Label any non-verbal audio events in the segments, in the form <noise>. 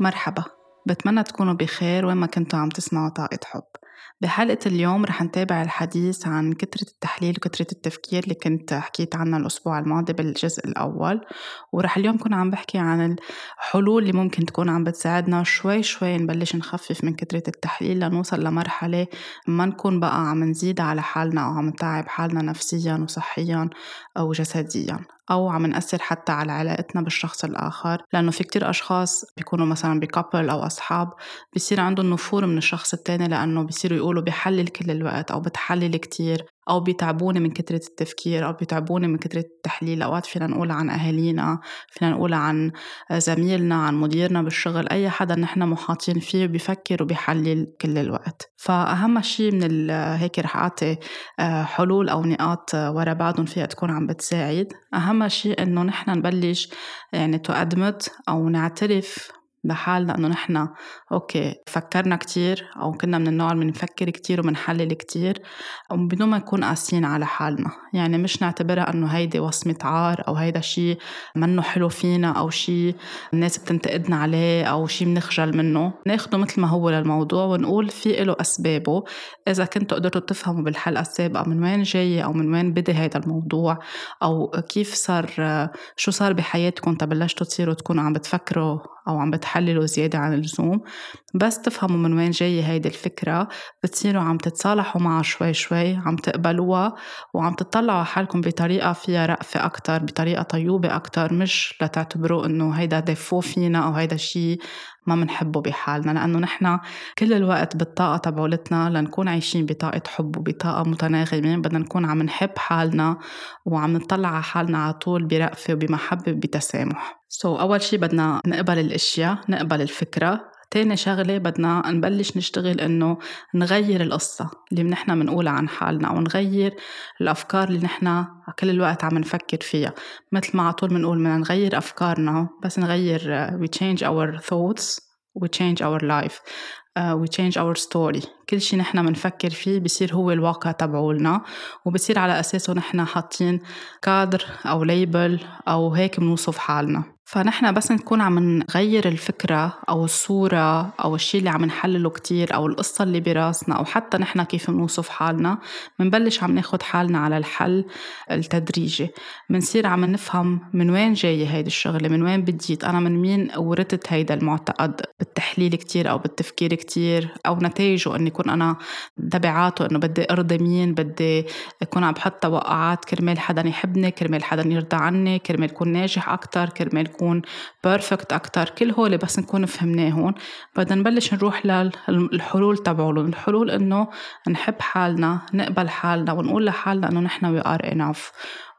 مرحبا. بتمنى تكونوا بخير وين ما كنتوا عم تسمعوا طاقة حب. بحلقة اليوم رح نتابع الحديث عن كترة التحليل وكترة التفكير اللي كنت حكيت عنها الأسبوع الماضي بالجزء الأول ورح اليوم كون عم بحكي عن الحلول اللي ممكن تكون عم بتساعدنا شوي شوي نبلش نخفف من كترة التحليل لنوصل لمرحلة ما نكون بقى عم نزيد على حالنا أو عم نتعب حالنا نفسيا وصحيا أو جسديا. أو عم نأثر حتى على علاقتنا بالشخص الآخر لأنه في كتير أشخاص بيكونوا مثلا بكابل أو أصحاب بيصير عندهم نفور من الشخص التاني لأنه بيصيروا يقولوا بحلل كل الوقت أو بتحلل كتير. أو بيتعبوني من كترة التفكير أو بيتعبوني من كترة التحليل. أوقات فينا نقول عن أهالينا فينا نقول عن زميلنا عن مديرنا بالشغل أي حدا نحن محاطين فيه بيفكر وبيحلل كل الوقت. فأهم شيء من هيك رح أعطي آه، حلول أو نقاط ورا بعضهم فيها تكون عم بتساعد. أهم شيء إنه نحن نبلش يعني تو أو نعترف بحالنا إنه نحن okay فكرنا كتير أو كنا من النوع اللي بنفكر كتير وبنحلل كتير بدون ما نكون قاسيين على حالنا. يعني مش نعتبرها إنه هيدي وصمة عار أو هيدا شيء منه حلو فينا أو شيء الناس بتنتقدنا عليه أو شيء بنخجل منه. ناخده مثل ما هو للموضوع ونقول في له أسبابه. إذا كنتوا قدرتوا تفهموا بالحلقة السابقة من وين جاي أو من وين بدي هيدا الموضوع أو كيف صار شو صار بحياتكم تبلشتوا تصيروا تكونوا عم بتفكروا أو عم بتحللوا زيادة عن اللزوم بس تفهموا من وين جاية هيدي الفكرة بتصيروا عم تتصالحوا معها شوي شوي عم تقبلوها وعم تطلعوا حالكم بطريقة فيها رأفة أكتر بطريقة طيوبة أكتر مش لتعتبروا إنه هيدا ديفو فينا أو هيدا شيء ما منحبه بحالنا لأنه نحن كل الوقت بالطاقة تبعولتنا لنكون عايشين بطاقة حب وبطاقة متناغمة بدنا نكون عم نحب حالنا وعم نطلع على حالنا على طول برأفة وبمحبة وبتسامح. سو so, أول شي بدنا نقبل الأشياء نقبل الفكرة تاني شغلة بدنا نبلش نشتغل إنه نغير القصة اللي نحن بنقولها عن حالنا أو نغير الأفكار اللي نحن كل الوقت عم نفكر فيها. مثل ما على طول بنقول بدنا نغير أفكارنا بس نغير uh, we change our thoughts we change our life uh, we change our story. كل شيء نحن بنفكر فيه بصير هو الواقع تبعولنا وبصير على أساسه نحن حاطين كادر أو ليبل أو هيك بنوصف حالنا. فنحن بس نكون عم نغير الفكرة أو الصورة أو الشيء اللي عم نحلله كتير أو القصة اللي براسنا أو حتى نحن كيف بنوصف حالنا منبلش عم ناخد حالنا على الحل التدريجي. منصير عم نفهم من وين جاية هيدي الشغلة من وين بديت أنا من مين ورثت هيدا المعتقد؟ بالتحليل كتير أو بالتفكير كتير أو نتائجه أني يكون أنا تبعاته إنه بدي أرضي مين بدي أكون عم بحط توقعات كرمال حدا يحبني كرمال حدا يرضى عني كرمال يكون ناجح أكتر كرمال يكون perfect أكتر. كل هول بس نكون فهمناهم بدنا نبلش نروح للحلول تبعولهم الحلول إنه نحب حالنا نقبل حالنا ونقول لحالنا إنه نحن we are enough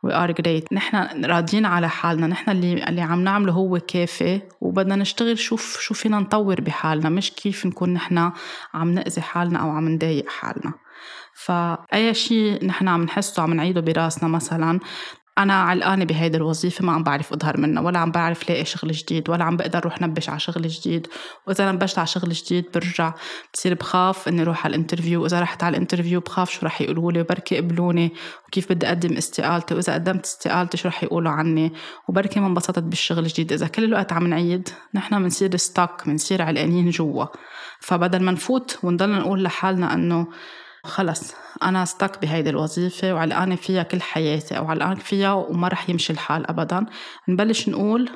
we are great. نحن راضيين على حالنا. نحن اللي اللي عم نعمله هو كافي. وبدنا نشتغل شوف شو فينا نطور بحالنا. مش كيف نكون نحن عم نأذي حالنا أو عم نضايق حالنا. فأي شيء نحن عم نحسه عم نعيده براسنا مثلا أنا علقانة بهيدي الوظيفة ما عم بعرف أظهر منها ولا عم بعرف لاقي شغل جديد ولا عم بقدر روح نبش على شغل جديد. وإذا نبشت على شغل جديد برجع بصير بخاف إني روح على ال interview. وإذا رحت على ال interview بخاف شو رح يقولوا لي وبركي يقبلوني. وكيف بدي أقدم استقالتي؟ وإذا قدمت استقالتي شو رح يقولوا عني؟ وبركي ما انبسطت بالشغل الجديد. إذا كل الوقت عم نعيد نحن بنصير stuck بنصير علقانين جوا. فبدل ما نفوت ونضل نقول لحالنا إنه خلص أنا استك بهيدي الوظيفة وعلقانة فيها كل حياتي أو علقانة فيها وما رح يمشي الحال أبدا. نبلش نقول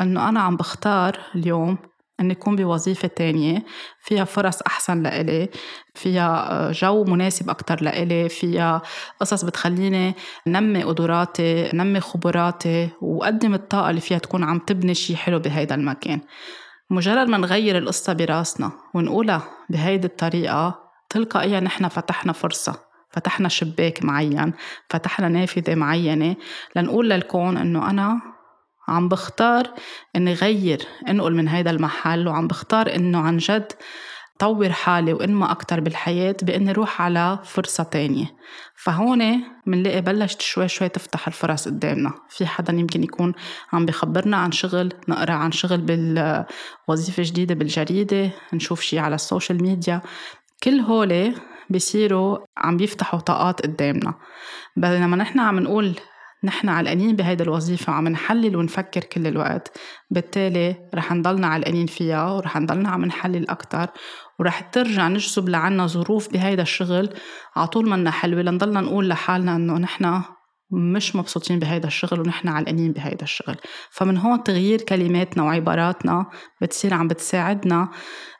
إنه أنا عم بختار اليوم إني أكون بوظيفة تانية. فيها فرص أحسن لإلي فيها آه، جو مناسب أكتر لإلي فيها قصص بتخليني نمي قدراتي نمي خبراتي وقدم الطاقة اللي فيها تكون عم تبني شي حلو بهيدا المكان. مجرد ما نغير القصة براسنا ونقولها بهيدي الطريقة تلقائيا نحن فتحنا فرصة فتحنا شباك معين فتحنا نافذة معينة لنقول للكون إنه أنا عم بختار إني غير أنقل من هيدا المحل وعم بختار إنه عن جد طور حالي وانمى أكتر بالحياة بإني روح على فرصة تانية. فهون منلاقي بلشت شوي شوي تفتح الفرص قدامنا. في حدا يمكن يكون عم بخبرنا عن شغل نقرأ عن شغل بالوظيفة جديدة بالجريدة نشوف شي على ال social media. كل هول بيصيروا عم بيفتحوا طاقات قدامنا. بينما نحن عم نقول نحن علقانين بهيدي الوظيفة وعم نحلل ونفكر كل الوقت. بالتالي رح نضلنا علقانين فيها ورح نضلنا عم نحلل أكتر ورح ترجع نجذب لعنا ظروف بهيدا الشغل عطول منا حلوة. لنضلنا نقول لحالنا إنه نحن مش مبسوطين بهيدا الشغل ونحن علقانين بهيدا الشغل. فمن هون تغيير كلماتنا وعباراتنا بتصير عم بتساعدنا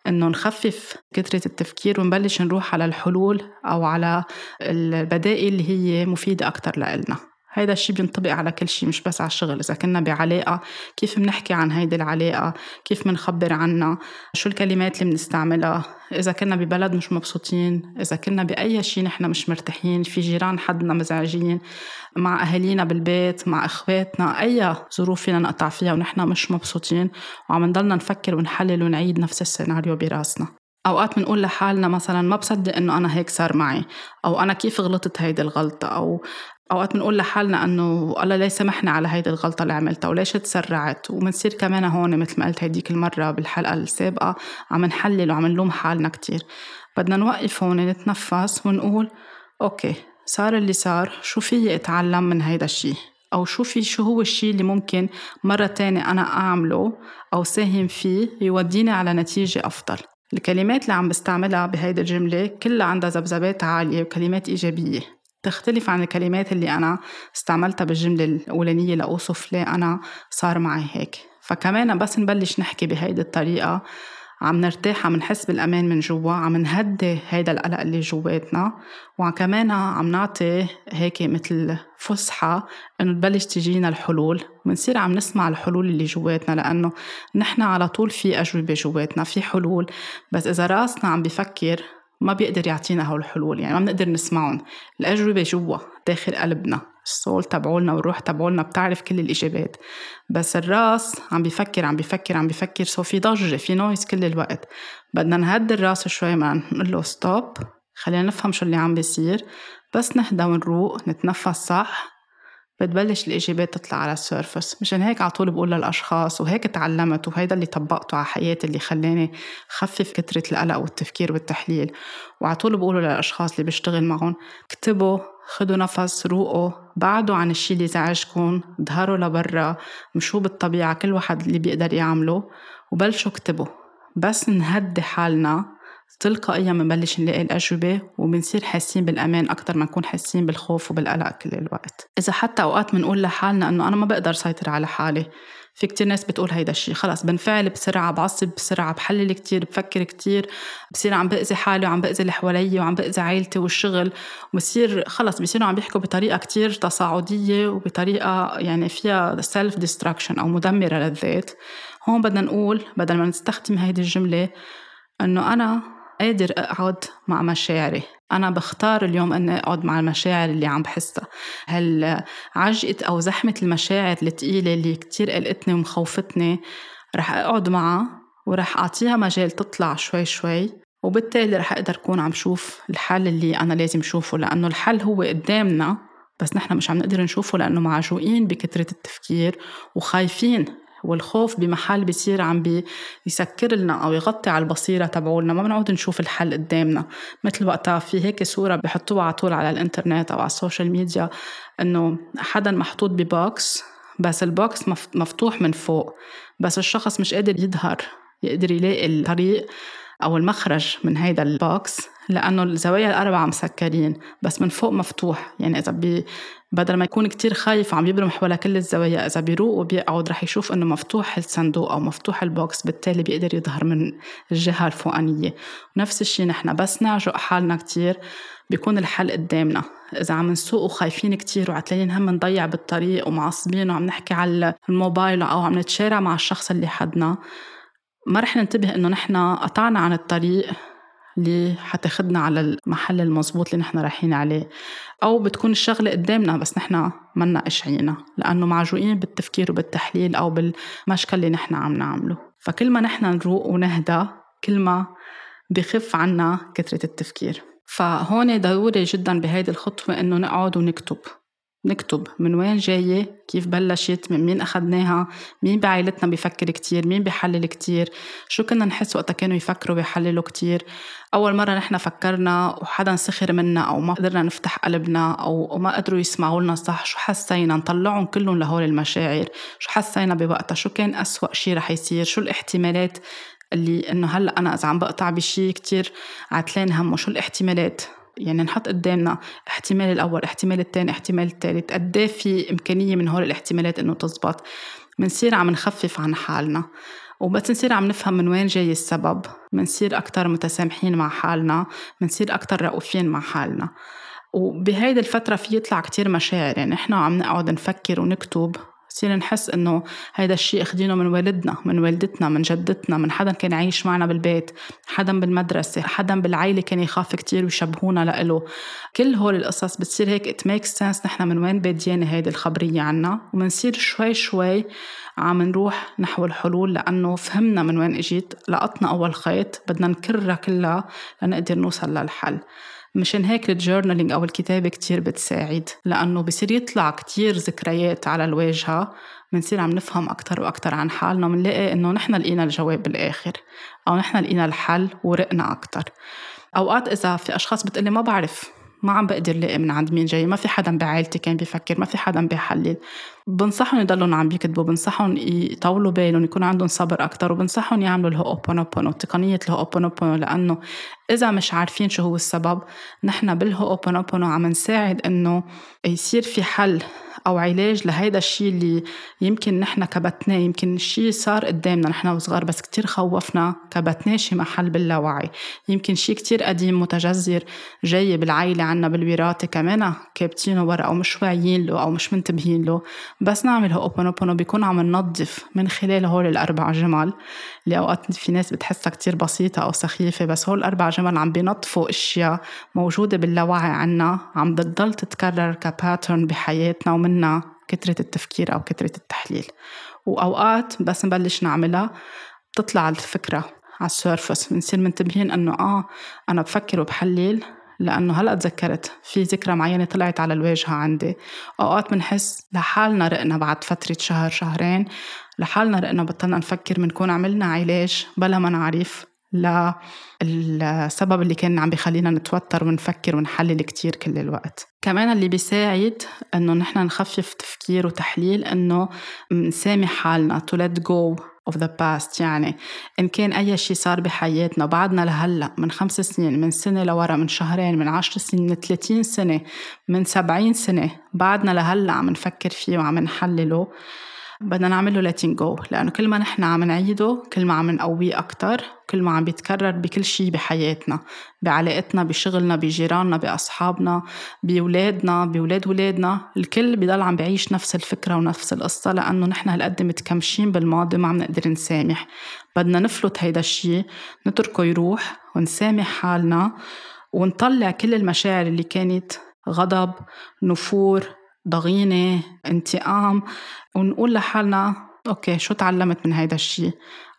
إنه نخفف كثرة التفكير ونبلش نروح على الحلول أو على البدائل اللي هي مفيدة أكثر لإلنا. هيدا الشيء بينطبق على كل شيء مش بس على الشغل. إذا كنا بعلاقة كيف بنحكي عن هيدي العلاقة؟ كيف بنخبر عنها؟ شو الكلمات اللي بنستعملها؟ إذا كنا ببلد مش مبسوطين إذا كنا بأي شيء نحن مش مرتاحين في جيران حدنا مزعجين مع أهالينا بالبيت مع إخواتنا أي ظروف فينا نقطع فيها ونحن مش مبسوطين وعم نضلنا نفكر ونحلل ونعيد نفس السيناريو براسنا. أوقات بنقول لحالنا مثلا ما بصدق إنه أنا هيك صار معي أو أنا كيف غلطت هيدي الغلطة أو أوقات بنقول لحالنا إنه الله ليش سمحنا على هيدي الغلطة اللي عملتها وليش تسرعت؟ وبنصير كمان هون مثل ما قلت هيديك المرة بالحلقة السابقة عم نحلل وعم نلوم حالنا كتير. بدنا نوقف هون نتنفس ونقول أوكي صار اللي صار شو في أتعلم من هيدا الشيء أو شو في شو هو الشيء اللي ممكن مرة تانية أنا أعمله أو ساهم فيه يوديني على نتيجة أفضل؟ الكلمات اللي عم بستعملها بهيدي الجملة كلها عندها ذبذبات عالية وكلمات إيجابية. تختلف عن الكلمات اللي أنا استعملتها بالجملة الأولانية لأوصف ليه أنا صار معي هيك. فكمان بس نبلش نحكي بهيدي الطريقة. عم نرتاح عم نحس بالأمان من جوا عم نهدي هيدا القلق اللي جواتنا. وكمان عم نعطي هيك مثل فسحة إنه تبلش تجينا الحلول. ونصير عم نسمع الحلول اللي جواتنا لأنه نحن على طول في أجوبة جواتنا في حلول. بس إذا راسنا عم بفكر ما بيقدر يعطينا هول الحلول يعني ما بنقدر نسمعهم. الأجوبة جوا داخل قلبنا ال soul تبعولنا والروح تبعولنا بتعرف كل الإجابات. بس الراس عم بيفكر عم بيفكر عم بيفكر so في ضجة في noise كل الوقت. بدنا نهدي الراس شوي ما نقول له stop خلينا نفهم شو اللي عم بيصير. بس نهدى ونروق نتنفس صح. بتبلش الإجابات تطلع على ال surface مشان هيك على طول بقول للأشخاص وهيك تعلمت وهيدا اللي طبقته على حياتي اللي خلاني خفف كترة القلق والتفكير والتحليل. وعلى طول بقوله للأشخاص اللي بشتغل معهم اكتبوا خدوا نفس روقوا بعدوا عن الشي اللي زعجكم ظهروا لبرا مشوا بالطبيعة كل واحد اللي بيقدر يعمله وبلشوا اكتبوا. بس نهدي حالنا تلقائيا بنبلش نلاقي الأجوبة وبنصير حاسين بالأمان أكتر ما نكون حاسين بالخوف وبالقلق كل الوقت. إذا حتى أوقات بنقول لحالنا إنه أنا ما بقدر سيطر على حالي في كتير ناس بتقول هيدا الشيء خلص بنفعل بسرعة بعصب بسرعة بحلل كتير بفكر كتير بصير عم بأذي حالي وعم بأذي اللي حوالي وعم بأذي عائلتي والشغل. وبصير خلص بصيروا عم بيحكوا بطريقة كتير تصاعدية وبطريقة يعني فيها self destruction أو مدمرة للذات. هون بدنا نقول بدل ما نستخدم هيدي الجملة إنه أنا قادر أقعد مع مشاعري. أنا بختار اليوم أني أقعد مع المشاعر اللي عم بحسها. هالعجقة أو زحمة المشاعر الثقيلة اللي كتير قلقتني ومخوفتني رح أقعد معها ورح أعطيها مجال تطلع شوي شوي وبالتالي رح أقدر أكون عم شوف الحل اللي أنا لازم شوفه. لأنه الحل هو قدامنا بس نحن مش عم نقدر نشوفه لأنه معجوقين بكثرة التفكير وخايفين والخوف بمحل بيصير عم بيسكر لنا أو يغطي على البصيرة تبعولنا. ما بنعود نشوف الحل قدامنا. مثل وقتها في هيك صورة بحطوها على طول على الإنترنت أو على ال social media إنه حدا محطوط ب box بس ال box مفتوح من فوق بس الشخص مش قادر يظهر يقدر يلاقي الطريق أو المخرج من هيدا ال box. لأنه الزوايا الأربعة مسكرين بس من فوق مفتوح. يعني إذا بي بدل ما يكون كتير خايف وعم يبرم حول كل الزوايا إذا بيروق وبيقعد رح يشوف إنه مفتوح الصندوق أو مفتوح البوكس بالتالي بيقدر يظهر من الجهة الفوقانية. ونفس الشي نحن بس نعجق حالنا كتير بيكون الحل قدامنا. إذا عم نسوق وخايفين كتير وعتلاقيين هم نضيع بالطريق ومعصبين وعم نحكي على الموبايل أو عم نتشارع مع الشخص اللي حدنا ما رح ننتبه إنه نحن قطعنا عن الطريق. اللي حتاخدنا على المحل المزبوط اللي نحن رايحين عليه. أو بتكون الشغلة قدامنا بس نحن منا قشعينا لأنه معجوقين بالتفكير وبالتحليل أو بالمشكل اللي نحن عم نعمله. فكل ما نحن نروق ونهدى كل ما بخف عنا كثرة التفكير. فهون ضروري جدا بهيدي الخطوة إنه نقعد ونكتب. نكتب من وين جاية كيف بلشت من مين أخدناها مين بعائلتنا بيفكر كتير مين بيحلل كتير شو كنا نحس وقتا كانوا يفكروا بيحللوا كتير. أول مرة نحن فكرنا وحدا سخر منا أو ما قدرنا نفتح قلبنا أو ما قدروا يسمعوا لنا صح شو حسينا؟ نطلعهم كلهم لهول المشاعر. شو حسينا بوقتها؟ شو كان أسوأ شي رح يصير؟ شو الاحتمالات؟ اللي إنه هلأ أنا إذا عم بقطع بشي كتير عتلان همه شو الاحتمالات؟ يعني نحط قدامنا احتمال الأول احتمال الثاني احتمال الثالث قد إيه في إمكانية من هول الاحتمالات إنه تزبط؟ بنصير عم نخفف عن حالنا. وبس نصير عم نفهم من وين جاي السبب. بنصير أكتر متسامحين مع حالنا بنصير أكتر رؤوفين مع حالنا. وبهيدي الفترة في يطلع كتير مشاعر يعني إحنا عم نقعد نفكر ونكتب. بصير نحس إنه هيدا الشيء اخذينه من والدنا من والدتنا من جدتنا من حدا كان عايش معنا بالبيت حدا بالمدرسة حدا بالعيلة كان يخاف كتير ويشبهونا لإله كل هول القصص بتصير هيك it makes sense نحن من وين بادية هيدي الخبرية عنا. ومنصير شوي شوي عم نروح نحو الحلول لأنه فهمنا من وين إجيت لقطنا أول خيط بدنا نكررها كلها لنقدر نوصل للحل. مشان هيك الجورنالينج أو الكتابة كتير بتساعد لأنه بصير يطلع كتير ذكريات على الواجهة بنصير عم نفهم أكتر وأكتر عن حالنا وبنلاقي إنه نحن لقينا الجواب بالآخر أو نحن لقينا الحل ورقنا أكتر. أوقات إذا في أشخاص بتقلي ما بعرف ما عم بقدر لاقي من عند مين جاي ما في حدا بعائلتي كان بيفكر ما في حدا بيحلل بنصحهم يضلوا عم بيكتبوا بنصحهم يطولوا بالهم يكون عندهم صبر أكتر وبنصحهم يعملوا الهوبونوبونو تقنية الهوبونوبونو لأنه إذا مش عارفين شو هو السبب نحن بالهوبونوبونو عم نساعد إنه يصير في حل أو علاج لهيدا الشيء اللي يمكن نحن كبتناه يمكن الشيء صار قدامنا نحن وصغار بس كتير خوفنا كبتناه شي محل باللاوعي يمكن شيء كتير قديم متجذر جاي بالعائلة عنا بالوراثة كمان كابتينه ورا أو مش واعيين له أو مش منتبهين له. بس نعمل هوبونوبونو بيكون عم ننظف من خلال هول الأربع جمل اللي أوقات في ناس بتحسها كتير بسيطة أو سخيفة بس هول الأربع جمل عم بينظفوا أشياء موجودة باللاوعي عنا عم بتضل تتكرر ك pattern بحياتنا ومنا كترة التفكير أو كترة التحليل. وأوقات بس نبلش نعملها بتطلع الفكرة على ال surface بنصير منتبهين إنه آه أنا بفكر وبحلل لأنه هلأ تذكرت في ذكرى معينة طلعت على الواجهة عندي. أوقات بنحس لحالنا رقنا بعد فترة شهر شهرين لحالنا رقنا بطلنا نفكر بنكون عملنا علاج بلا ما نعرف للسبب اللي كان عم بيخلينا نتوتر ونفكر ونحلل كتير كل الوقت. كمان اللي بيساعد إنه نحن نخفف تفكير وتحليل إنه نسامح حالنا to let go of the past. يعني إن كان أي شيء صار بحياتنا بعدنا لهلأ من خمس سنين من سنة لورا من شهرين من عشر سنين من ثلاثين سنة من سبعين سنة بعدنا لهلأ عم نفكر فيه وعم نحلله. بدنا نعمل له go لأنه كل ما نحن عم نعيده كل ما عم نقويه أكتر كل ما عم بيتكرر بكل شيء بحياتنا بعلاقتنا بشغلنا بجيراننا بأصحابنا بولادنا بولاد ولادنا الكل بضل عم بعيش نفس الفكرة ونفس القصة لأنه نحن هالقد متكمشين بالماضي ما عم نقدر نسامح. بدنا نفلت هيدا الشيء نتركه يروح ونسامح حالنا ونطلع كل المشاعر اللي كانت غضب نفور ضغينة انتقام ونقول لحالنا أوكي شو تعلمت من هيدا الشيء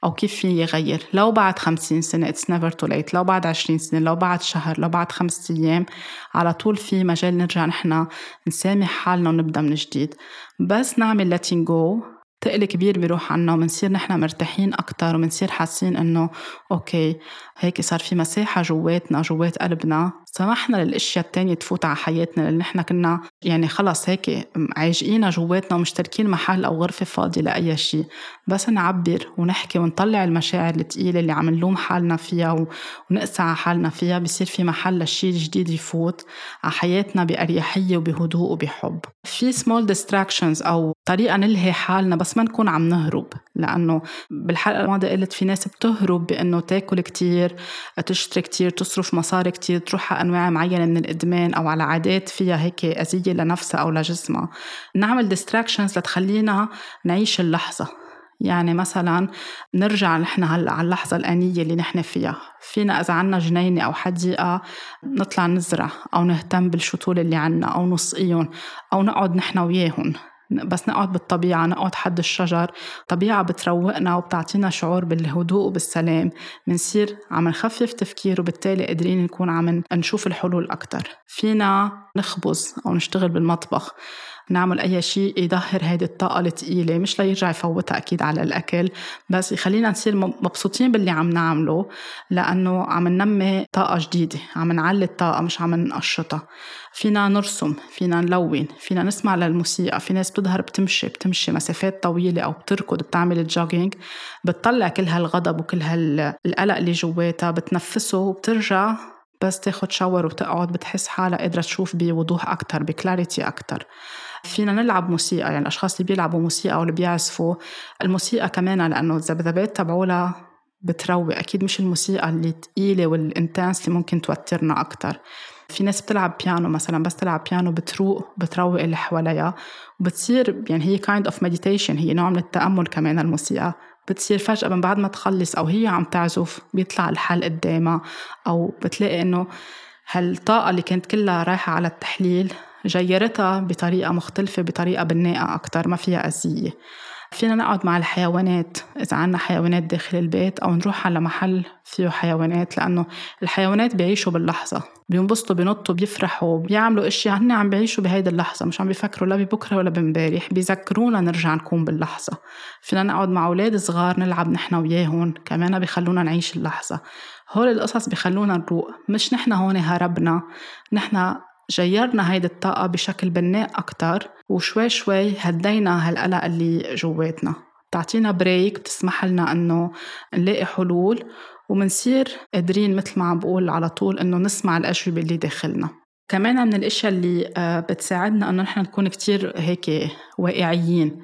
أو كيف فيي غير لو بعد خمسين سنة it's never too late. لو بعد عشرين سنة لو بعد شهر لو بعد خمسة أيام على طول في مجال نرجع نحنا نسامح حالنا ونبدأ من جديد. بس نعمل letting go. تقل كبير بيروح عنا وبنصير نحن مرتاحين أكتر وبنصير حاسين إنه okay هيك صار في مساحة جواتنا جوات قلبنا. سمحنا للأشياء التانية تفوت على حياتنا لأن نحن كنا يعني خلص هيك عايشقينا جواتنا ومش تاركين محل أو غرفة فاضية لأي شيء. بس نعبر ونحكي ونطلع المشاعر الثقيلة اللي عم نلوم حالنا فيها ونقسى على حالنا فيها بصير في محل للشيء الجديد يفوت على حياتنا بأريحية وبهدوء وبحب. في small distractions أو طريقة نلهي حالنا بس ما نكون عم نهرب. لأنه بالحلقة الماضية قلت في ناس بتهرب بأنه تاكل كتير تشتري كتير تصرف مصاري كتير تروح على أنواع معينة من الإدمان أو على عادات فيها هيك أذية لنفسها أو لجسمها. نعمل ديستراكشنز لتخلينا نعيش اللحظة. يعني مثلا نرجع نحن هلأ على اللحظة الآنية اللي نحن فيها. فينا إذا عنا جنينة أو حديقة نطلع نزرع أو نهتم بالشطول اللي عنا أو نسقيهم أو نقعد نحن وياهم. بس نقعد بالطبيعة نقعد حد الشجر. طبيعة بتروقنا وبتعطينا شعور بالهدوء وبالسلام. منصير عم نخفف تفكير وبالتالي قادرين نكون عم نشوف الحلول أكتر. فينا نخبز أو نشتغل بالمطبخ. نعمل أي شيء يظهر هيدي الطاقة الثقيلة مش ليرجع يفوتها أكيد على الأكل. بس يخلينا نصير مبسوطين باللي عم نعمله لأنه عم ننمي طاقة جديدة عم نعلي الطاقة مش عم نقشطها فينا نرسم فينا نلون فينا نسمع للموسيقى في ناس بتظهر بتمشي بتمشي مسافات طويلة أو بتركض بتعمل jogging بتطلع كل هالغضب وكل هالقلق اللي جواتها بتنفسه وبترجع بس تاخد shower وتقعد بتحس حالها قادرة تشوف بوضوح أكتر ب clarity أكتر. فينا نلعب موسيقى يعني الأشخاص اللي بيلعبوا موسيقى أو اللي بيعزفوا الموسيقى كمان لأنه الذبذبات تبعولها بتروي. أكيد مش الموسيقى اللي تقيلة وال intense اللي ممكن توترنا أكتر. في ناس بتلعب بيانو مثلا بس تلعب بيانو بتروق بتروق اللي حواليها وبتصير يعني هي kind of meditation هي نوع من التأمل كمان الموسيقى. بتصير فجأة من بعد ما تخلص أو هي عم تعزف بيطلع الحل قدامها أو بتلاقي إنه هالطاقة اللي كانت كلها رايحة على التحليل جيرتها بطريقة مختلفة بطريقة بناءة أكتر ما فيها أذية. فينا نقعد مع الحيوانات إذا عنا حيوانات داخل البيت أو نروح على محل فيه حيوانات لأنه الحيوانات بيعيشوا باللحظة. بينبسطوا بينطوا بيفرحوا بيعملوا إشياء هن عم بيعيشوا بهيدي اللحظة مش عم بيفكروا لا ببكرة ولا بمبارح. بيذكرونا نرجع نكون باللحظة. فينا نقعد مع أولاد صغار نلعب نحن وياهم كمان بيخلونا نعيش اللحظة. هول القصص بيخلونا نروق. مش نحن هون هربنا نحن جيرنا هيدي الطاقة بشكل بناء أكتر وشوي شوي هدينا هالقلق اللي جواتنا. بتعطينا بريك بتسمح لنا إنه نلاقي حلول ومنصير قادرين مثل ما عم بقول على طول إنه نسمع الأجوبة اللي داخلنا. كمان من الإشياء اللي آه، بتساعدنا إنه نحن نكون كتير هيك واقعيين.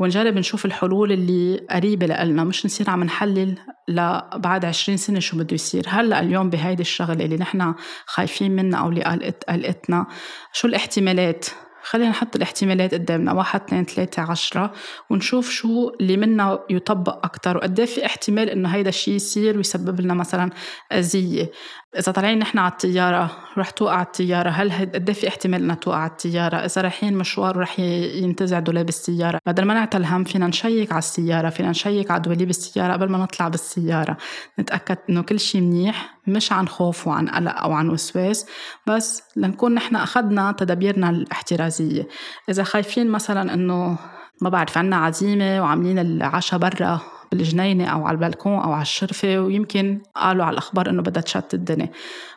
ونجرب نشوف الحلول اللي قريبة لنا مش نصير عم نحلل لبعد عشرين سنة شو بده يصير. هلأ اليوم بهيدي الشغلة اللي نحن خايفين منها أو اللي قلقتنا شو الاحتمالات؟ خلينا نحط الاحتمالات قدامنا واحد اثنين ثلاثة عشرة ونشوف شو اللي منا يطبق أكتر وقد في احتمال إنه هيدا الشيء يصير ويسبب لنا مثلا أذية. إذا طالعين نحن على الطيارة رح توقع الطيارة. هل قد في احتمال إنها توقع الطيارة؟ إذا رايحين مشوار ورح ينتزع دولاب السيارة. بدل ما نعتل هم فينا نشيك على السيارة فينا نشيك على دواليب السيارة قبل ما نطلع بالسيارة. نتأكد إنه كل شيء منيح مش عن خوف وعن قلق أو عن وسواس بس لنكون نحن أخذنا تدابيرنا الاحترازية. إذا خايفين مثلا إنه ما بعرف عنا عزيمة وعاملين العشاء برا بالجنينة أو على البلكون أو على الشرفة ويمكن قالوا على الأخبار إنه بدها تشت الدنيا.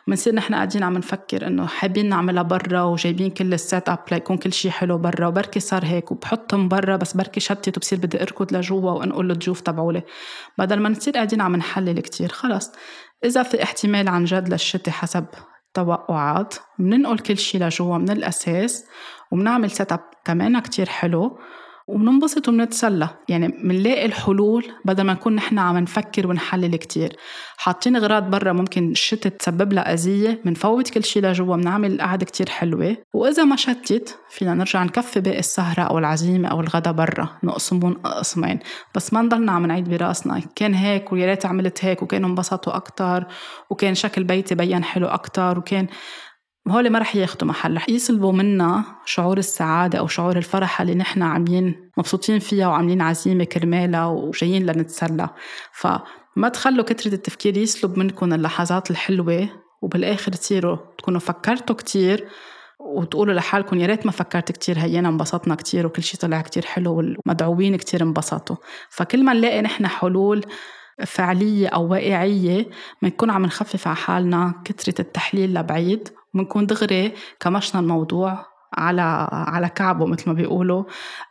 بنصير نحن قاعدين عم نفكر إنه حابين نعملها برا وجايبين كل السيت أب ليكون كل شيء حلو برا وبركي صار هيك وبحطهم برا بس بركي شتت وبصير بدي أركض لجوا وأنقل للضيوف تبعولي. بدل ما نصير قاعدين عم نحلل كتير خلص. إذا في احتمال عن جد للشتي حسب توقعات بننقل كل شيء لجوا من الأساس وبنعمل set up كمان كتير حلو. وبننبسط وبنتسلى. يعني بنلاقي الحلول بدل ما نكون نحن عم نفكر ونحلل كتير. حاطين اغراض برا ممكن الشتاء تسبب لها أذية بنفوت كل شيء لجوا بنعمل قعدة كتير حلوة. وإذا ما شتت فينا نرجع نكفي باقي السهرة أو العزيمة أو الغدا برا. نقسمهم قسمين. بس ما نضلنا عم نعيد براسنا. كان هيك ويا ريت عملت هيك وكانوا انبسطوا أكثر وكان شكل بيتي بين حلو أكثر وكان هول ما رح ياخدوا محل رح يسلبوا منا شعور السعادة أو شعور الفرحة اللي نحن عاملين مبسوطين فيها وعاملين عزيمة كرمالها وجايين لنتسلى. فما تخلوا كترة التفكير يسلب منكم اللحظات الحلوة وبالآخر تصيروا تكونوا فكرتوا كتير وتقولوا لحالكم يا ريت ما فكرت كتير هينا انبسطنا كتير وكل شيء طلع كتير حلو والمدعوين كتير انبسطوا. فكل ما نلاقي نحن حلول فعلية أو واقعية بنكون عم نخفف على حالنا كترة التحليل لبعيد بنكون دغري كمشنا الموضوع على على كعبه مثل ما بيقولوا.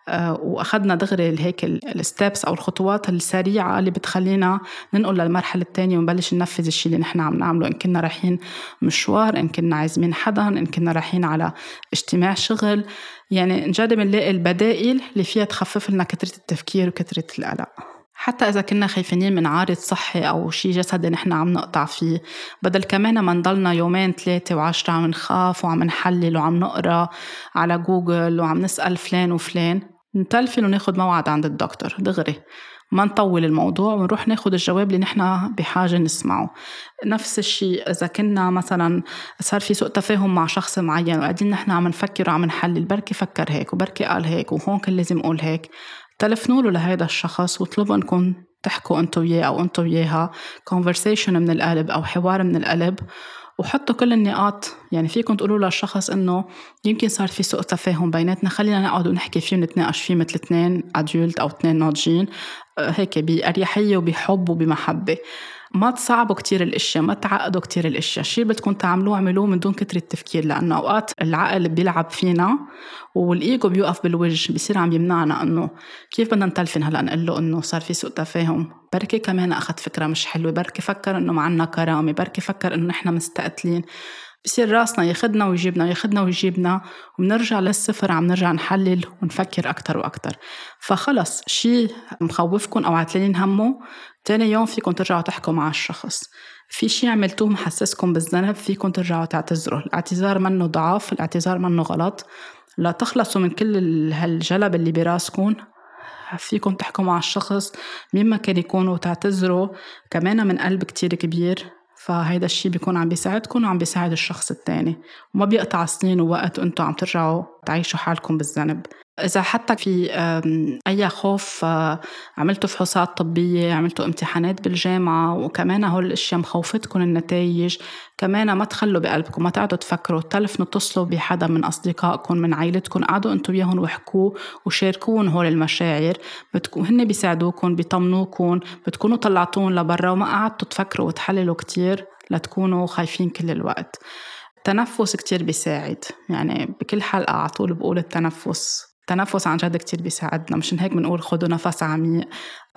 آه، وأخذنا دغري هيك الستبس أو الخطوات السريعة اللي بتخلينا ننقل للمرحلة الثانية ونبلش ننفذ الشيء اللي نحن عم نعمله. إن كنا رايحين مشوار إن كنا عازمين حدا إن كنا رايحين على اجتماع شغل. يعني نجرب نلاقي البدائل اللي فيها تخفف لنا كثرة التفكير وكثرة القلق. حتى إذا كنا خايفين من عارض صحي أو شي جسدي نحن عم نقطع فيه بدل كمان ما نضلنا يومين ثلاثة وعشرة عم نخاف وعم نحلل وعم نقرأ على جوجل وعم نسأل فلان وفلان نتلفن وناخد موعد عند الدكتور دغري. ما نطول الموضوع ونروح ناخد الجواب اللي نحن بحاجة نسمعه. نفس الشيء إذا كنا مثلا صار في سوء تفاهم مع شخص معين وقاعدين نحن عم نفكر وعم نحلل بركي فكر هيك وبركي قال هيك وهون كان لازم أقول هيك. تلفنوا له لهيدا الشخص واطلبوا انكم تحكوا انتو وياه أو انتو وياها conversation من القلب أو حوار من القلب وحطوا كل النقاط. يعني فيكم تقولوا للشخص انه يمكن صار في سوء تفاهم بيناتنا. خلينا نقعد ونحكي فيه ونتناقش فيه مثل اثنين ادولت أو اثنين ناضجين آه، هيك بأريحية وبحب وبمحبة. ما تصعبوا كتير الإشياء ما تعقدوا كتير الإشياء. شيء بدكم تعملوه اعملوه من دون كتر التفكير لأنه أوقات العقل بيلعب فينا والإيجو بيوقف بالوجه بصير عم يمنعنا إنه كيف بدنا نتلفن هلأ نقول له إنه صار في سوء تفاهم. بركي كمان أخذ فكرة مش حلوة بركي فكر إنه ما كرامة بركي فكر إنه نحن مستقتلين. بصير راسنا ياخدنا ويجيبنا ياخدنا ويجيبنا وبنرجع للصفر عم نرجع نحلل ونفكر أكتر وأكتر. فخلص شيء مخوفكم أو عتلين همه تاني يوم فيكم ترجعوا تحكوا مع الشخص. في شيء عملتوه محسسكم بالذنب فيكم ترجعوا تعتذروا. الاعتذار منه ضعف الاعتذار منه غلط. لا تخلصوا من كل هالجلب اللي براسكم. فيكم تحكوا مع الشخص مين ما كان يكون وتعتذروا. كمان من قلب كتير كبير. فهيدا الشيء بيكون عم بيساعدكم وعم بيساعد الشخص التاني. وما بيقطع سنين ووقت وأنتم عم ترجعوا تعيشوا حالكم بالذنب. إذا حتى في أي خوف آه، عملتوا فحوصات طبية عملتوا امتحانات بالجامعة وكمان هول الأشياء مخوفتكم النتائج كمان ما تخلوا بقلبكم ما تقعدوا تفكروا تلفنوا اتصلوا بحدا من أصدقائكم من عائلتكم قعدوا أنتوا وياهم وحكوا وشاركوهم هول المشاعر بتكون هن بيساعدوكم بيطمنوكم بتكونوا طلعتوهم لبرا وما قعدتوا تفكروا وتحللوا كتير لتكونوا خايفين كل الوقت. التنفس كتير بيساعد يعني بكل حلقة على طول بقول التنفس. التنفس عن جد كتير بيساعدنا. مشان هيك بنقول خدوا نفس عميق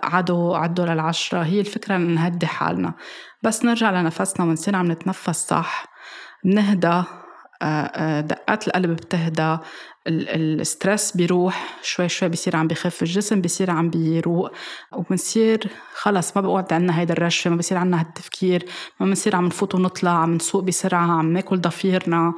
عدوا عدوا للعشرة. هي الفكرة نهدي حالنا. بس نرجع لنفسنا ونصير عم نتنفس صح. بنهدى آه، آه، دقات القلب بتهدى. الستريس بيروح شوي شوي بيصير عم بخف الجسم بيصير عم بيروق. وبنصير خلص ما بقعد عنا هيدا الرشفة ما بصير عنا هالتفكير. ما بنصير عم نفوت ونطلع. عم نسوق بسرعة. عم ناكل ضفيرنا.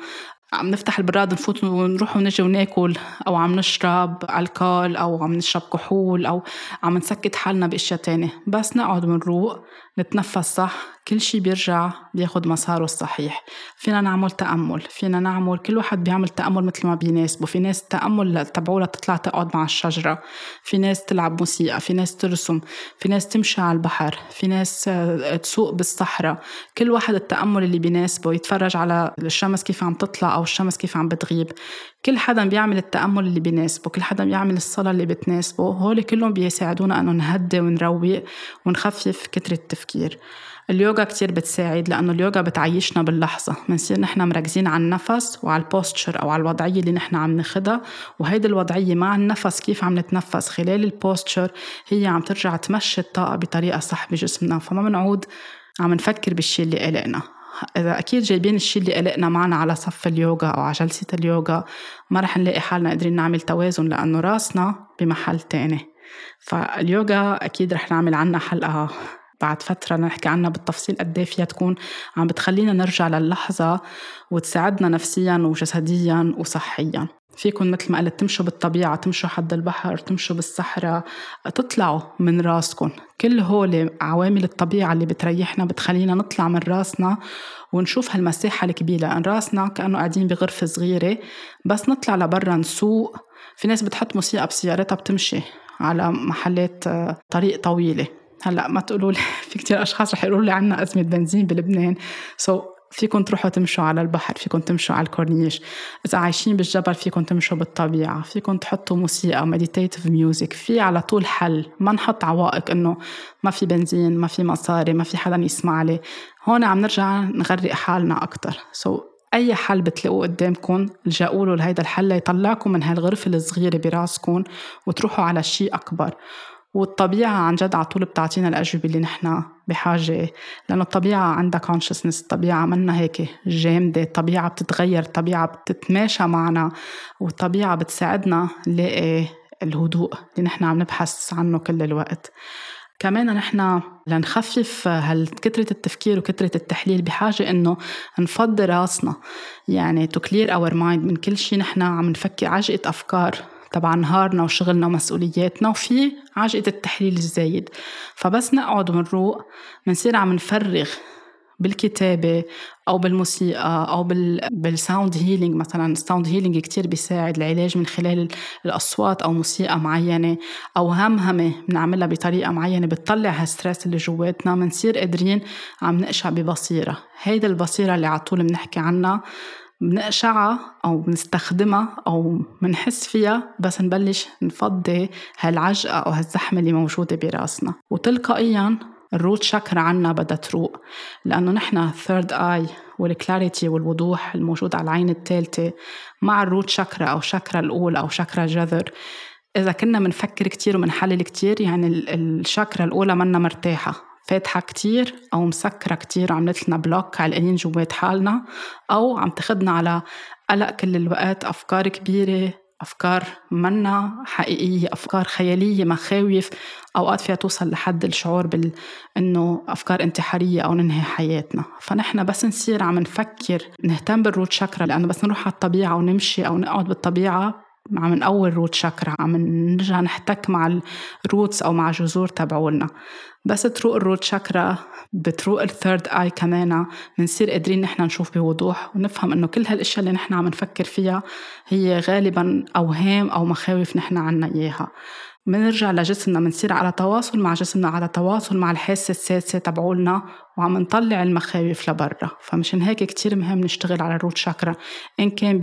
عم نفتح البراد نفوت ونروح ونجي وناكل أو عم نشرب ألكول أو عم نشرب كحول أو عم نسكت حالنا بأشياء تانية. بس نقعد ونروق نتنفس صح؟ كل شي بيرجع بياخد مساره الصحيح. فينا نعمل تأمل فينا نعمل كل واحد بيعمل تأمل مثل ما بيناسبه. في ناس التأمل تبعولها تطلع تقعد مع الشجرة. في ناس تلعب موسيقى في ناس ترسم في ناس تمشي على البحر في ناس آه، تسوق بالصحراء. كل واحد التأمل اللي بيناسبه يتفرج على الشمس كيف عم تطلع أو الشمس كيف عم بتغيب. كل حدا بيعمل التأمل اللي بيناسبه كل حدا بيعمل الصلاة اللي بتناسبه. هول كلهم بيساعدونا أنه نهدي ونروق ونخفف كتر التفكير. اليوغا كتير بتساعد لأنه اليوغا بتعيشنا باللحظة. بنصير نحن مركزين على النفس وعلى البوستشر أو على الوضعية اللي نحن عم ناخدها. وهيدي الوضعية مع النفس كيف عم نتنفس خلال البوستشر هي عم ترجع تمشي الطاقة بطريقة صح بجسمنا. فما بنعود عم نفكر بالشي اللي قلقنا. إذا أكيد جايبين الشيء اللي قلقنا معنا على صف اليوغا أو على جلسة اليوغا ما رح نلاقي حالنا قادرين نعمل توازن لأنه راسنا بمحل تاني. فاليوغا أكيد رح نعمل عنها حلقة بعد فترة نحكي عنها بالتفصيل قد إيه فيها تكون عم بتخلينا نرجع للحظة وتساعدنا نفسيا وجسديا وصحيا. فيكم مثل ما قلت تمشوا بالطبيعة تمشوا حد البحر تمشوا بالصحراء تطلعوا من راسكم كل هول عوامل الطبيعة اللي بتريحنا بتخلينا نطلع من راسنا ونشوف هالمساحة الكبيرة. لأن راسنا كأنه قاعدين بغرفة صغيرة بس نطلع لبرا نسوق. في ناس بتحط موسيقى بسيارتها بتمشي على محلات آه، طريق طويلة. هلا ما تقولوا لي <laughs> في كتير أشخاص رح يقولوا لي عنا أزمة بنزين بلبنان. so, فيكم تروحوا تمشوا على البحر فيكم تمشوا على الكورنيش. إذا عايشين بالجبل فيكم تمشوا بالطبيعة. فيكم تحطوا موسيقى meditative music في على طول حل. ما نحط عوائق إنه ما في بنزين ما في مصاري ما في حدا يسمع لي. هون عم نرجع نغرق حالنا أكتر. so, أي حل بتلاقوه قدامكم الجأوا له لهيدا الحل ليطلعكم من هالغرفة الصغيرة براسكم وتروحوا على شيء أكبر. والطبيعة عن جد على طول بتعطينا الأجوبة اللي نحن بحاجة. لأنه الطبيعة عندها consciousness الطبيعة منا هيك جامدة. الطبيعة بتتغير الطبيعة بتتماشى معنا والطبيعة بتساعدنا نلاقي الهدوء اللي نحن عم نبحث عنه كل الوقت. كمان نحن لنخفف هالكترة التفكير وكترة التحليل بحاجة إنه نفضي راسنا. يعني to clear our mind من كل شيء نحن عم نفكر عجقة أفكار. تبع نهارنا وشغلنا ومسؤولياتنا وفي عجقة التحليل الزايد. فبس نقعد ونروق بنصير عم نفرغ بالكتابة أو بالموسيقى أو بال sound healing مثلا. ال sound healing كتير بيساعد العلاج من خلال الأصوات أو موسيقى معينة أو همهمة بنعملها بطريقة معينة بتطلع هال stress اللي جواتنا. بنصير قادرين عم نقشع ببصيرة. هيدي البصيرة اللي على طول بنحكي عنها. بنقشعها أو بنستخدمها أو بنحس فيها بس نبلش نفضي هالعجقة أو هالزحمة اللي موجودة براسنا. وتلقائيا ال root chakra عنا بدها تروق لأنه نحن third eye وال clarity والوضوح الموجود على العين الثالثة مع ال root chakra أو شاكرا الأولى أو شاكرا الجذر إذا كنا بنفكر كتير وبنحلل كتير يعني الشاكرا الأولى منا مرتاحة. فاتحة كتير أو مسكرة كتير وعملت لنا block علقانين جوات حالنا أو عم تاخدنا على قلق كل الوقت أفكار كبيرة أفكار منا حقيقية أفكار خيالية مخاوف. أوقات فيها توصل لحد الشعور بال إنه أفكار انتحارية أو ننهي حياتنا. فنحن بس نصير عم نفكر نهتم بال root chakra لأنه بس نروح على الطبيعة ونمشي أو نقعد بالطبيعة. عم نقوي ال root chakra عم نرجع نحتك مع ال roots أو مع جذور تبعولنا. بس تروق ال root chakra بتروق ال third eye كمان بنصير قادرين نحن نشوف بوضوح ونفهم إنه كل هالأشياء اللي نحن عم نفكر فيها هي غالبا أوهام أو مخاوف نحن عنا إياها. منرجع لجسمنا منصير على تواصل مع جسمنا على تواصل مع الحاسة السادسة تبعولنا وعم نطلع المخاوف لبرا. فمشان هيك كتير مهم نشتغل على الروت شاكرا إن كان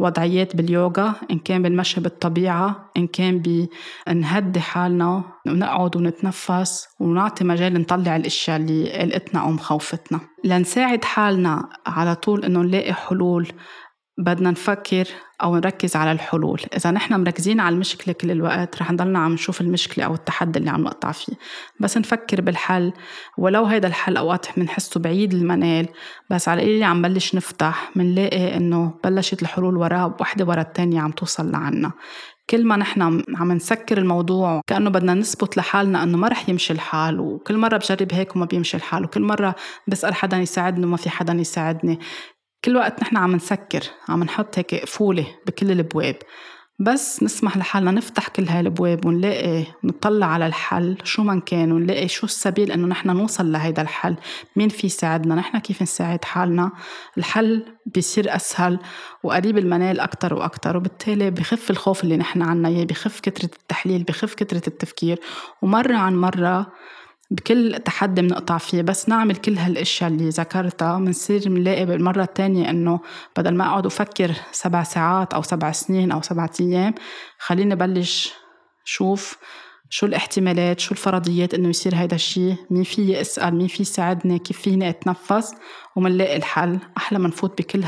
بوضعيات باليوغا إن كان بالمشي بالطبيعة إن كان بنهدي حالنا ونقعد ونتنفس ونعطي مجال نطلع الأشياء اللي قلقتنا أو مخوفتنا. لنساعد حالنا على طول إنه نلاقي حلول بدنا نفكر أو نركز على الحلول. إذا نحن مركزين على المشكلة كل الوقت رح نضلنا عم نشوف المشكلة أو التحدي اللي عم نقطع فيه. بس نفكر بالحل. ولو هيدا الحل أوقات بنحسه بعيد المنال. بس على القليل عم بلش نفتح منلاقي إنه بلشت الحلول وراه وحدة ورا التانية عم توصل لعنا. كل ما نحن عم نسكر الموضوع كأنه بدنا نثبت لحالنا أنه ما رح يمشي الحال وكل مرة بجرب هيك وما بيمشي الحال وكل مرة بسأل حدا يساعدني وما في حدا يساعدني. كل وقت نحن عم نسكر عم نحط هيك قفولة بكل الابواب بس نسمح لحالنا نفتح كل هاي الابواب ونلاقي نطلع على الحل شو ما كان ونلاقي شو السبيل إنه نحن نوصل لهيدا الحل. مين في يساعدنا؟ نحن كيف نساعد حالنا؟ الحل بيصير أسهل وقريب المنال أكثر وأكثر وبالتالي بخف الخوف اللي نحن عنا إياه بخف كثره التحليل بخف كثره التفكير. ومرة عن مرة بكل تحدي بنقطع فيه بس نعمل كل هالأشياء اللي ذكرتها. بنصير بنلاقي بالمرة الثانية إنه بدل ما أقعد أفكر سبع ساعات أو سبع سنين أو سبعة أيام خليني بلش شوف شو الاحتمالات شو الفرضيات إنه يصير هيدا الشيء مين في أسأل مين في يساعدني كيف فيني أتنفس ومنلاقي الحل. أحلى ما نفوت بكل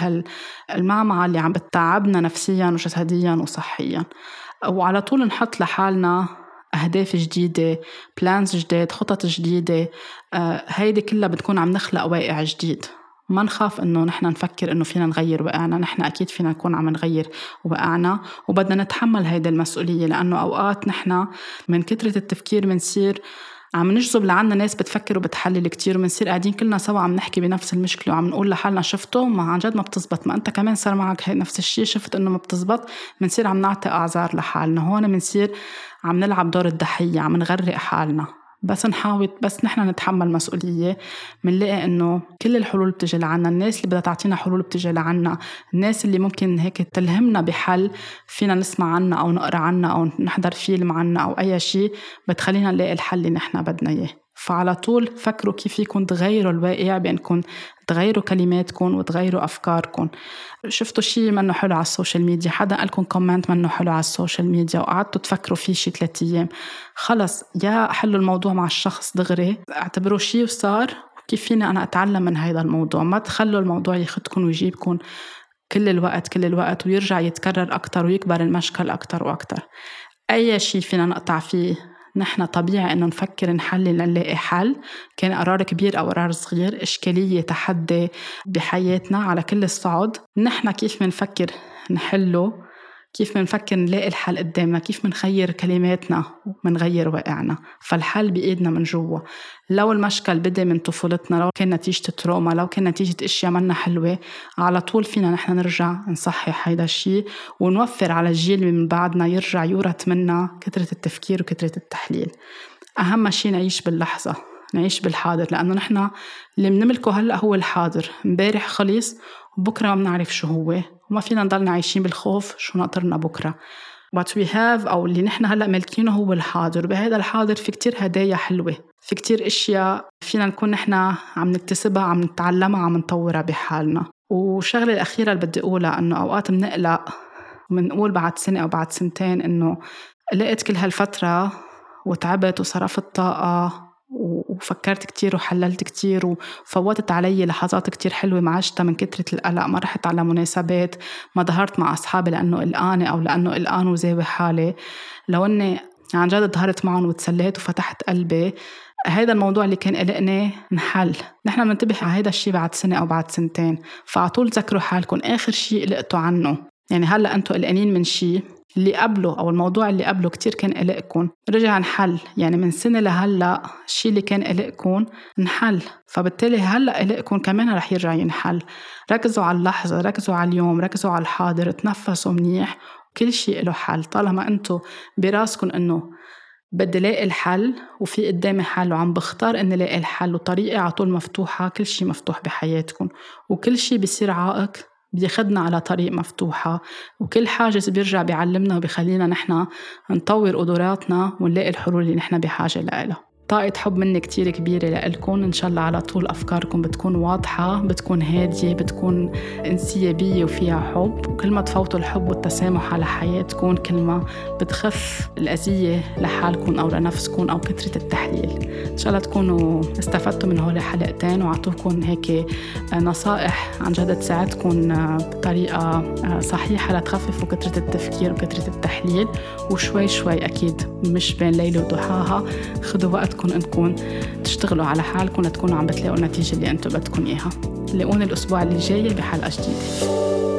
هالمعمعة اللي عم بتتعبنا نفسيا وجسديا وصحيا. وعلى طول نحط لحالنا أهداف جديدة بلانز جديد خطط جديدة آه هيدي كلها بتكون عم نخلق واقع جديد. ما نخاف إنه نحن نفكر إنه فينا نغير واقعنا نحن أكيد فينا نكون عم نغير واقعنا وبدنا نتحمل هيدي المسؤولية لأنه أوقات نحن من كثره التفكير بنصير عم نجذب لعنا ناس بتفكر وبتحلل كتير وبنصير قاعدين كلنا سوا عم نحكي بنفس المشكلة وعم نقول لحالنا شفته ما عن جد ما بتزبط. ما أنت كمان صار معك نفس الشيء شفت إنه ما بتزبط؟ بنصير عم نعطي أعذار لحالنا. هون بنصير عم نلعب دور الضحية عم نغرق حالنا. بس نحاول بس نحن نتحمل مسؤولية. بنلاقي إنه كل الحلول بتجي لعنا الناس اللي بدها تعطينا حلول بتجي لعنا. الناس اللي ممكن هيك تلهمنا بحل فينا نسمع عنها أو نقرأ عنها أو نحضر فيلم عنها أو أي شيء بتخلينا نلاقي الحل اللي نحن بدنا إياه. فعلى طول فكروا كيف فيكم تغيروا الواقع بأنكم تغيروا كلماتكم وتغيروا أفكاركم. شفتوا شيء منه حلو على ال social media؟ حدا قالكم comment منه حلو على ال social media وقعدتوا تفكروا فيه شي ثلاثة أيام. خلص يا حلّوا الموضوع مع الشخص دغري. اعتبروا شيء وصار كيف فيني أنا أتعلم من هذا الموضوع؟ ما تخلوا الموضوع ياخدكم ويجيبكم كل الوقت كل الوقت ويرجع يتكرر أكتر ويكبر المشكل أكتر وأكتر. أي شيء فينا نقطع فيه نحن طبيعي إنه نفكر نحلل لنلاقي حل. كان قرار كبير أو قرار صغير إشكالية تحدي بحياتنا على كل الصعد نحن كيف بنفكر نحله؟ كيف بنفكر نلاقي الحل قدامنا كيف بنخير كلماتنا وبنغير واقعنا. فالحل بإيدنا من جوا. لو المشكل بدأ من طفولتنا لو كان نتيجة تروما لو كان نتيجة أشياء منا حلوة على طول فينا نحن نرجع نصحح هيدا الشيء ونوفر على الجيل اللي من بعدنا يرجع يورث منا كثرة التفكير وكثرة التحليل. أهم شيء نعيش باللحظة نعيش بالحاضر لأنه نحن اللي بنملكه هلأ هو الحاضر. امبارح خلص وبكرة ما بنعرف شو هو. وما فينا نضلنا عايشين بالخوف شو ناطرنا بكرة؟ What we have أو اللي نحن هلأ مالكينه هو الحاضر. وبهذا الحاضر في كتير هدايا حلوة. في كتير أشياء فينا نكون نحن عم نكتسبها عم نتعلمها عم نطورها بحالنا. والشغلة الأخيرة اللي بدي أقولها إنه أوقات بنقلق بنقول بعد سنة أو بعد سنتين إنه لقيت كل هالفترة وتعبت وصرفت طاقة وفكرت كتير وحللت كتير وفوتت علي لحظات كتير حلوة ما عشتها من كترة القلق. ما رحت على مناسبات ما ظهرت مع أصحابي لأنه قلقانة أو لأنه قلقان وزاوي حالي. لو أني عن جد ظهرت معهم وتسليت وفتحت قلبي هذا الموضوع اللي كان قلقني انحل. نحن بننتبه على هذا الشيء بعد سنة أو بعد سنتين فعطول تذكروا حالكم آخر شيء قلقتوا عنه. يعني هلأ أنتوا قلقانين من شيء اللي قبله أو الموضوع اللي قبله كتير كان قلقكم. رجع انحل يعني من سنة لهلأ الشيء اللي كان قلقكم انحل. فبالتالي هلأ قلقكم كمان رح يرجع ينحل. ركزوا على اللحظة ركزوا على اليوم ركزوا على الحاضر تنفسوا منيح كل شيء له حل. طالما أنتوا براسكم أنه بدي لاقي الحل وفي قدامي حل وعم بختار إني لاقي الحل وطريقي على طول مفتوحة كل شيء مفتوح بحياتكم وكل شيء بيصير عائق بياخدنا على طريق مفتوحة وكل حاجز بيرجع بيعلمنا وبيخلينا نحن نطور قدراتنا ونلاقي الحلول اللي نحن بحاجة لها. طاقة حب مني كتير كبيرة لإلكم. إن شاء الله على طول أفكاركم بتكون واضحة بتكون هادية بتكون انسيابية وفيها حب. وكل ما تفوتوا الحب والتسامح على حياتكم كل ما بتخف الأذية لحالكم أو لنفسكم أو كثرة التحليل. إن شاء الله تكونوا استفدتوا من هول الحلقتين وعطوكم هيك نصائح عن جد تساعدكم بطريقة صحيحة لتخففوا كثرة التفكير وكثرة التحليل. وشوي شوي أكيد مش بين ليلة وضحاها. خذوا وقت بدكم انكم تشتغلوا على حالكم لتكونوا عم بتلاقوا النتيجة اللي أنتم بدكم إياها. لاقوني الأسبوع اللي جاي بحلقة جديدة.